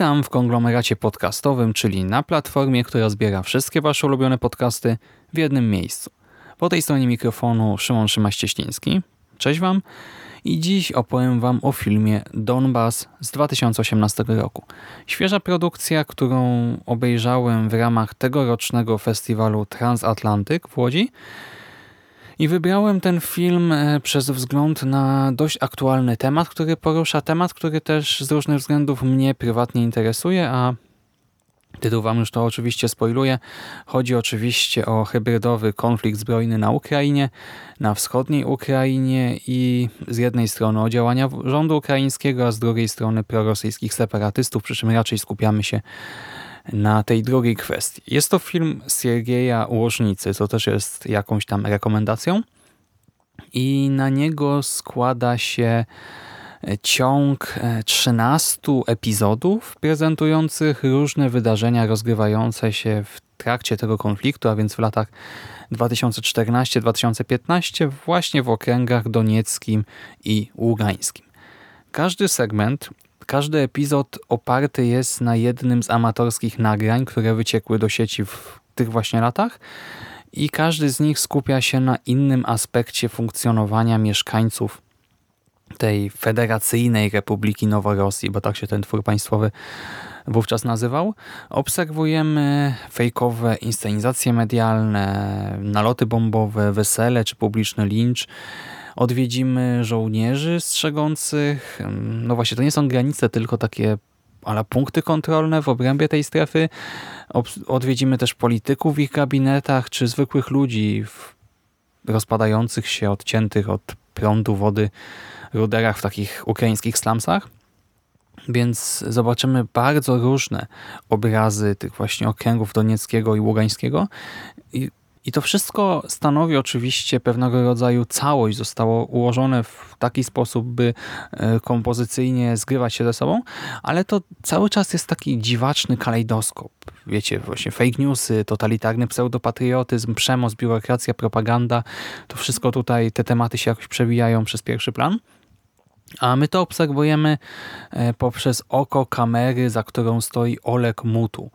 Witam w konglomeracie podcastowym, czyli na platformie, która zbiera wszystkie Wasze ulubione podcasty w jednym miejscu. Po tej stronie mikrofonu Szymon Szymaś-Cieśliński. Cześć Wam i dziś opowiem Wam o filmie Donbass z 2018 roku. Świeża produkcja, którą obejrzałem w ramach tegorocznego festiwalu Transatlantyk w Łodzi i wybrałem ten film e, przez wzgląd na dość aktualny temat, który porusza temat, który też z różnych względów mnie prywatnie interesuje, a tytuł wam już to oczywiście spoiluje. Chodzi oczywiście o hybrydowy konflikt zbrojny na Ukrainie, na wschodniej Ukrainie i z jednej strony o działania rządu ukraińskiego, a z drugiej strony prorosyjskich separatystów, przy czym raczej skupiamy się na tej drugiej kwestii. Jest to film Siergieja Łożnicy, co też jest jakąś tam rekomendacją i na niego składa się ciąg 13 epizodów prezentujących różne wydarzenia rozgrywające się w trakcie tego konfliktu, a więc w latach 2014-2015 właśnie w okręgach donieckim i ługańskim. Każdy segment każdy epizod oparty jest na jednym z amatorskich nagrań, które wyciekły do sieci w tych właśnie latach i każdy z nich skupia się na innym aspekcie funkcjonowania mieszkańców tej Federacyjnej Republiki Noworosji, bo tak się ten twór państwowy wówczas nazywał. Obserwujemy fejkowe inscenizacje medialne, naloty bombowe, wesele czy publiczny lincz, odwiedzimy żołnierzy strzegących. No właśnie, to nie są granice, tylko takie ale punkty kontrolne w obrębie tej strefy. Odwiedzimy też polityków w ich gabinetach, czy zwykłych ludzi w rozpadających się, odciętych od prądu, wody ruderach w takich ukraińskich slumsach. Więc zobaczymy bardzo różne obrazy tych właśnie okręgów Donieckiego i Ługańskiego. I i to wszystko stanowi oczywiście pewnego rodzaju całość. Zostało ułożone w taki sposób, by e, kompozycyjnie zgrywać się ze sobą, ale to cały czas jest taki dziwaczny kalejdoskop. Wiecie, właśnie fake newsy, totalitarny pseudopatriotyzm, przemoc, biurokracja, propaganda. To wszystko tutaj, te tematy się jakoś przewijają przez pierwszy plan. A my to obserwujemy e, poprzez oko kamery, za którą stoi Olek Mutu.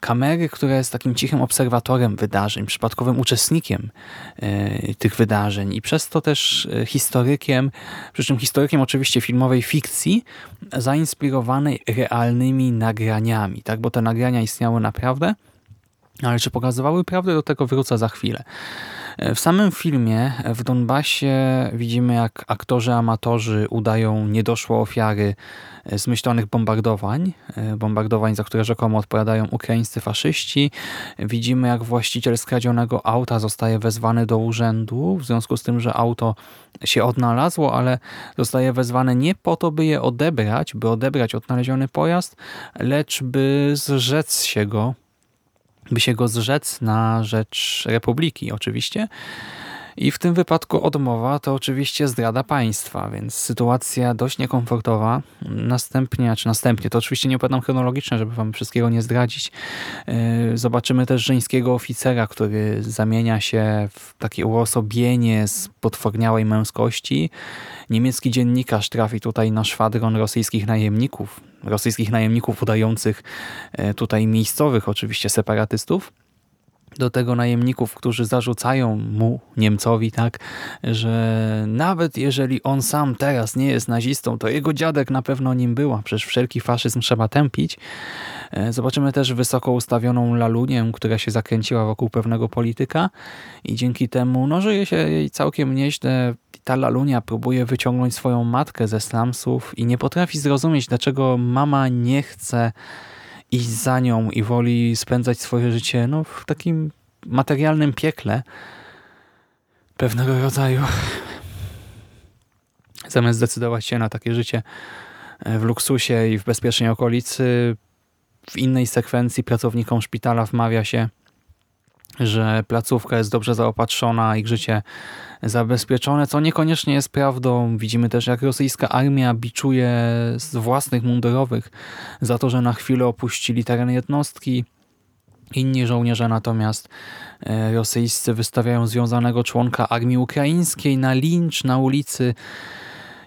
Kamery, która jest takim cichym obserwatorem wydarzeń, przypadkowym uczestnikiem e, tych wydarzeń i przez to też e, historykiem, przy czym historykiem oczywiście filmowej fikcji, zainspirowanej realnymi nagraniami, tak? bo te nagrania istniały naprawdę, ale czy pokazywały prawdę, do tego wrócę za chwilę. W samym filmie w Donbasie widzimy, jak aktorzy amatorzy udają niedoszłe ofiary zmyślonych bombardowań, bombardowań, za które rzekomo odpowiadają ukraińscy faszyści. Widzimy, jak właściciel skradzionego auta zostaje wezwany do urzędu, w związku z tym, że auto się odnalazło, ale zostaje wezwane nie po to, by je odebrać, by odebrać odnaleziony pojazd, lecz by zrzec się go by się go zrzec na rzecz Republiki oczywiście. I w tym wypadku odmowa to oczywiście zdrada państwa, więc sytuacja dość niekomfortowa. Następnie, czy następnie, to oczywiście nie opowiadam chronologicznie, żeby wam wszystkiego nie zdradzić. Yy, zobaczymy też żeńskiego oficera, który zamienia się w takie uosobienie z potworniałej męskości. Niemiecki dziennikarz trafi tutaj na szwadron rosyjskich najemników, rosyjskich najemników udających yy, tutaj miejscowych oczywiście separatystów do tego najemników, którzy zarzucają mu, Niemcowi, tak, że nawet jeżeli on sam teraz nie jest nazistą, to jego dziadek na pewno nim była. Przecież wszelki faszyzm trzeba tępić. E, zobaczymy też wysoko ustawioną lalunię, która się zakręciła wokół pewnego polityka i dzięki temu no, żyje się jej całkiem nieźle. Ta lalunia próbuje wyciągnąć swoją matkę ze slumsów i nie potrafi zrozumieć, dlaczego mama nie chce iść za nią i woli spędzać swoje życie no, w takim materialnym piekle pewnego rodzaju zamiast zdecydować się na takie życie w luksusie i w bezpiecznej okolicy. W innej sekwencji pracownikom szpitala wmawia się, że placówka jest dobrze zaopatrzona, ich życie zabezpieczone, co niekoniecznie jest prawdą. Widzimy też, jak rosyjska armia biczuje z własnych mundurowych za to, że na chwilę opuścili teren jednostki. Inni żołnierze natomiast e, rosyjscy wystawiają związanego członka armii ukraińskiej na lincz na ulicy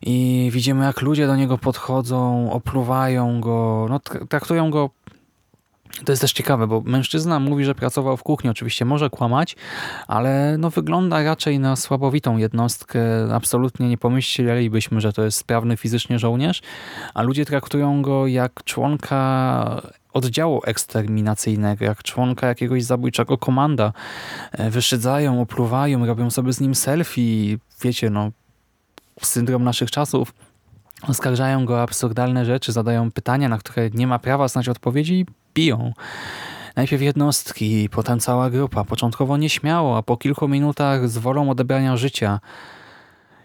i widzimy jak ludzie do niego podchodzą, opluwają go, no, traktują go to jest też ciekawe, bo mężczyzna mówi, że pracował w kuchni, oczywiście może kłamać, ale no wygląda raczej na słabowitą jednostkę. Absolutnie nie pomyślelibyśmy, że to jest sprawny fizycznie żołnierz, a ludzie traktują go jak członka oddziału eksterminacyjnego, jak członka jakiegoś zabójczego komanda. E, wyszydzają, opluwają, robią sobie z nim selfie. Wiecie, no syndrom naszych czasów. Oskarżają go o absurdalne rzeczy, zadają pytania, na które nie ma prawa znać odpowiedzi i biją. Najpierw jednostki, potem cała grupa, początkowo nieśmiało, a po kilku minutach z wolą odebrania życia.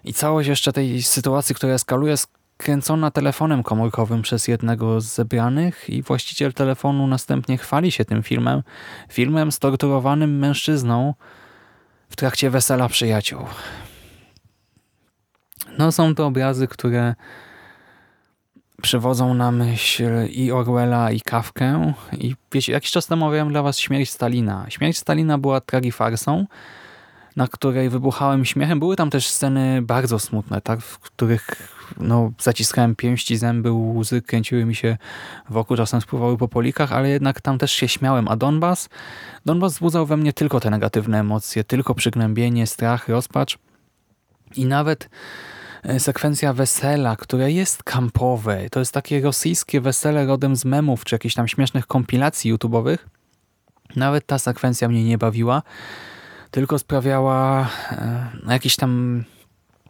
I całość jeszcze tej sytuacji, która eskaluje, skręcona telefonem komórkowym przez jednego z zebranych i właściciel telefonu następnie chwali się tym filmem. Filmem z torturowanym mężczyzną w trakcie wesela przyjaciół. No są to obrazy, które przywodzą na myśl i Orwella, i Kawkę. I wiecie, jakiś czas temu omawiałem dla was Śmierć Stalina. Śmierć Stalina była tragifarsą, na której wybuchałem śmiechem. Były tam też sceny bardzo smutne, tak, w których no, zaciskałem pięści, zęby, łzy kręciły mi się wokół, czasem spływały po polikach, ale jednak tam też się śmiałem. A Donbas? Donbas wzbudzał we mnie tylko te negatywne emocje, tylko przygnębienie, strach, rozpacz. I nawet E, sekwencja wesela, które jest kampowe. To jest takie rosyjskie wesele rodem z memów, czy jakichś tam śmiesznych kompilacji YouTube'owych. Nawet ta sekwencja mnie nie bawiła, tylko sprawiała e, jakiś tam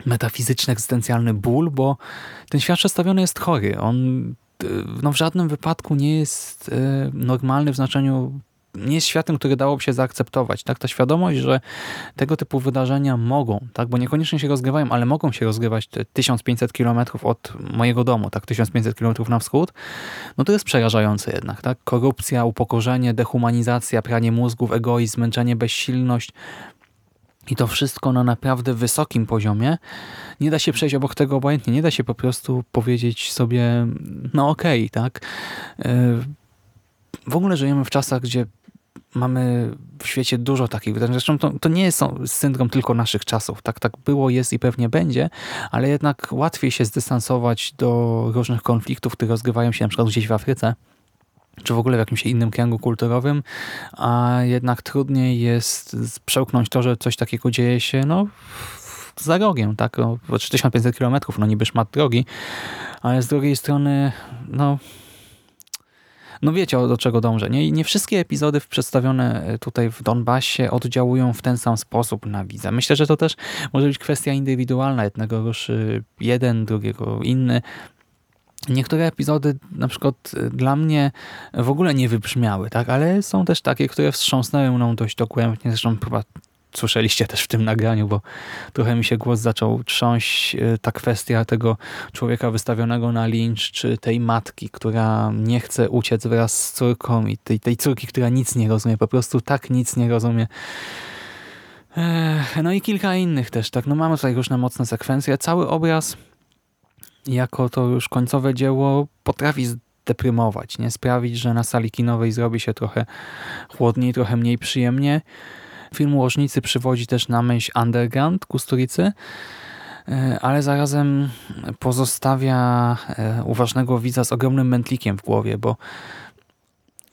metafizyczny, egzystencjalny ból, bo ten świat przedstawiony jest chory. On e, no, w żadnym wypadku nie jest normalny w znaczeniu nie jest światem, który dałoby się zaakceptować. Tak? Ta świadomość, że tego typu wydarzenia mogą, tak? bo niekoniecznie się rozgrywają, ale mogą się rozgrywać 1500 km od mojego domu, tak? 1500 km na wschód, no to jest przerażające jednak. Tak? Korupcja, upokorzenie, dehumanizacja, pranie mózgów, egoizm, zmęczenie, bezsilność, i to wszystko na naprawdę wysokim poziomie. Nie da się przejść obok tego obojętnie. Nie da się po prostu powiedzieć sobie, no okej, okay, tak. E, w ogóle żyjemy w czasach, gdzie mamy w świecie dużo takich wydarzeń. Zresztą to, to nie jest syndrom tylko naszych czasów. Tak, tak było, jest i pewnie będzie, ale jednak łatwiej się zdystansować do różnych konfliktów, które rozgrywają się na przykład gdzieś w Afryce, czy w ogóle w jakimś innym kręgu kulturowym, a jednak trudniej jest przełknąć to, że coś takiego dzieje się no, za rogiem, tak, o 3500 km, no niby szmat drogi, ale z drugiej strony, no no wiecie, do czego dążę. Nie? Nie wszystkie epizody przedstawione e, tutaj w Donbasie oddziałują w ten sam sposób na widza. Myślę, że to też może być kwestia indywidualna. Jednego ruszy jeden, drugiego inny. Niektóre epizody na przykład e, dla mnie w ogóle nie wybrzmiały, tak? ale są też takie, które wstrząsnęły mną dość dogłębnie. Zresztą chyba słyszeliście też w tym nagraniu, bo trochę mi się głos zaczął trząść e, ta kwestia tego człowieka wystawionego na lincz, czy tej matki, która nie chce uciec wraz z córką i tej, tej córki, która nic nie rozumie, po prostu tak nic nie rozumie. No i kilka innych też, tak. No mamy tutaj różne mocne sekwencje. Cały obraz jako to już końcowe dzieło potrafi zdeprymować, nie sprawić, że na sali kinowej zrobi się trochę chłodniej, trochę mniej przyjemnie. Film Łożnicy przywodzi też na myśl Underground Kusturicy, e, ale zarazem pozostawia e, uważnego widza z ogromnym mętlikiem w głowie, bo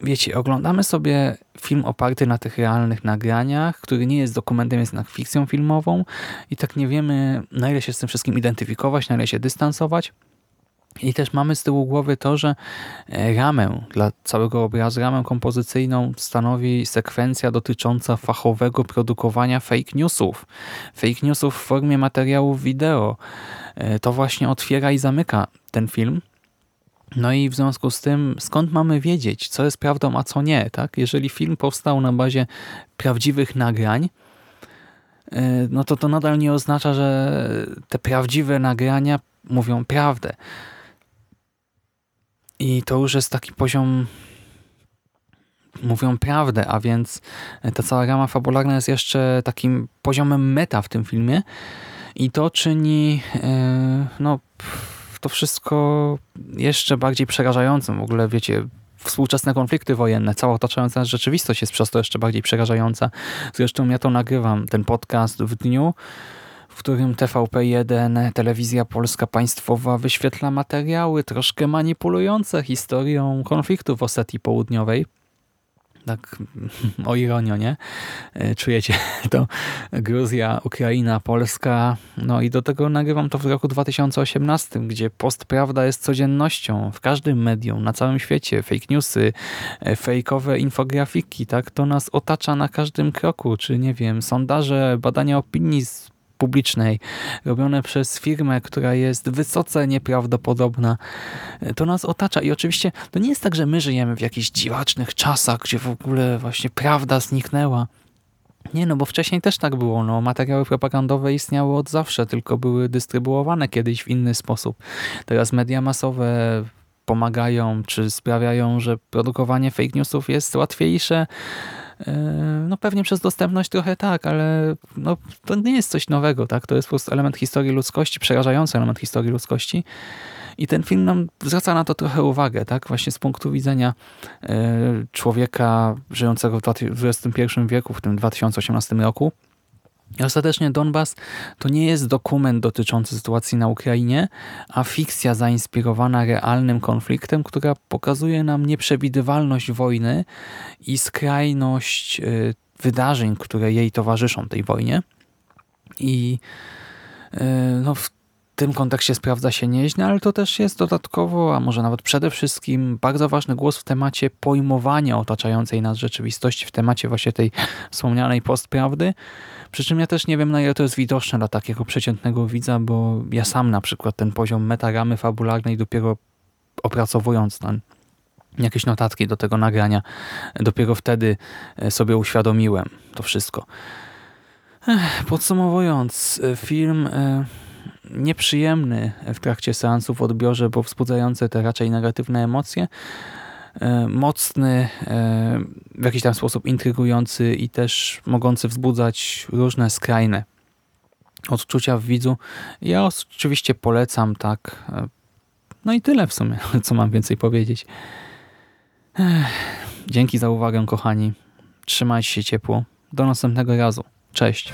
wiecie, oglądamy sobie film oparty na tych realnych nagraniach, który nie jest dokumentem, jest jednak fikcją filmową i tak nie wiemy, na ile się z tym wszystkim identyfikować, na ile się dystansować. I też mamy z tyłu głowy to, że e, ramę dla całego obrazu, ramę kompozycyjną stanowi sekwencja dotycząca fachowego produkowania fake newsów. Fake newsów w formie materiałów wideo. E, to właśnie otwiera i zamyka ten film. No i w związku z tym, skąd mamy wiedzieć, co jest prawdą, a co nie? Tak? Jeżeli film powstał na bazie prawdziwych nagrań, e, no to to nadal nie oznacza, że te prawdziwe nagrania mówią prawdę. I to już jest taki poziom mówią prawdę, a więc ta cała rama fabularna jest jeszcze takim poziomem meta w tym filmie i to czyni e, no, to wszystko jeszcze bardziej przerażającym. W ogóle, wiecie, współczesne konflikty wojenne, cała otaczająca nas rzeczywistość jest przez to jeszcze bardziej przerażająca. Zresztą ja to nagrywam, ten podcast w dniu, w którym TVP1, telewizja polska państwowa wyświetla materiały troszkę manipulujące historią konfliktu w Osetii Południowej. Tak o ironio, nie? E, Czujecie to Gruzja, Ukraina, Polska. No i do tego nagrywam to w roku 2018, gdzie postprawda jest codziennością w każdym medium, na całym świecie. Fake newsy, e, fejkowe infografiki, tak? To nas otacza na każdym kroku. Czy nie wiem, sondaże, badania opinii z publicznej, robione przez firmę, która jest wysoce nieprawdopodobna. E, To nas otacza i oczywiście to nie jest tak, że my żyjemy w jakichś dziwacznych czasach, gdzie w ogóle właśnie prawda zniknęła. Nie, no bo wcześniej też tak było. No, materiały propagandowe istniały od zawsze, tylko były dystrybuowane kiedyś w inny sposób. Teraz media masowe pomagają, czy sprawiają, że produkowanie fake newsów jest łatwiejsze. Yy, No pewnie przez dostępność trochę tak, ale no, to nie jest coś nowego, tak? To jest po prostu element historii ludzkości, przerażający element historii ludzkości. I ten film nam zwraca na to trochę uwagę, tak? Właśnie z punktu widzenia e, człowieka żyjącego w XXI wieku, w tym 2018 roku. Ostatecznie Donbas to nie jest dokument dotyczący sytuacji na Ukrainie, a fikcja zainspirowana realnym konfliktem, która pokazuje nam nieprzewidywalność wojny i skrajność e, wydarzeń, które jej towarzyszą tej wojnie. I e, no, w tym kontekście sprawdza się nieźle, ale to też jest dodatkowo, a może nawet przede wszystkim bardzo ważny głos w temacie pojmowania otaczającej nas rzeczywistości, w temacie właśnie tej wspomnianej postprawdy. Przy czym ja też nie wiem, na ile to jest widoczne dla takiego przeciętnego widza, bo ja sam na przykład ten poziom metaramy fabularnej dopiero opracowując ten jakieś notatki do tego nagrania, dopiero wtedy e, sobie uświadomiłem to wszystko. Podsumowując, e, film e, nieprzyjemny w trakcie seansu w odbiorze, bo wzbudzający te raczej negatywne emocje, e, mocny, e, w jakiś tam sposób intrygujący i też mogący wzbudzać różne skrajne odczucia w widzu. Ja oczywiście polecam, tak. E, No i tyle w sumie, co mam więcej powiedzieć. Dzięki za uwagę, kochani. Trzymajcie się ciepło. Do następnego razu. Cześć.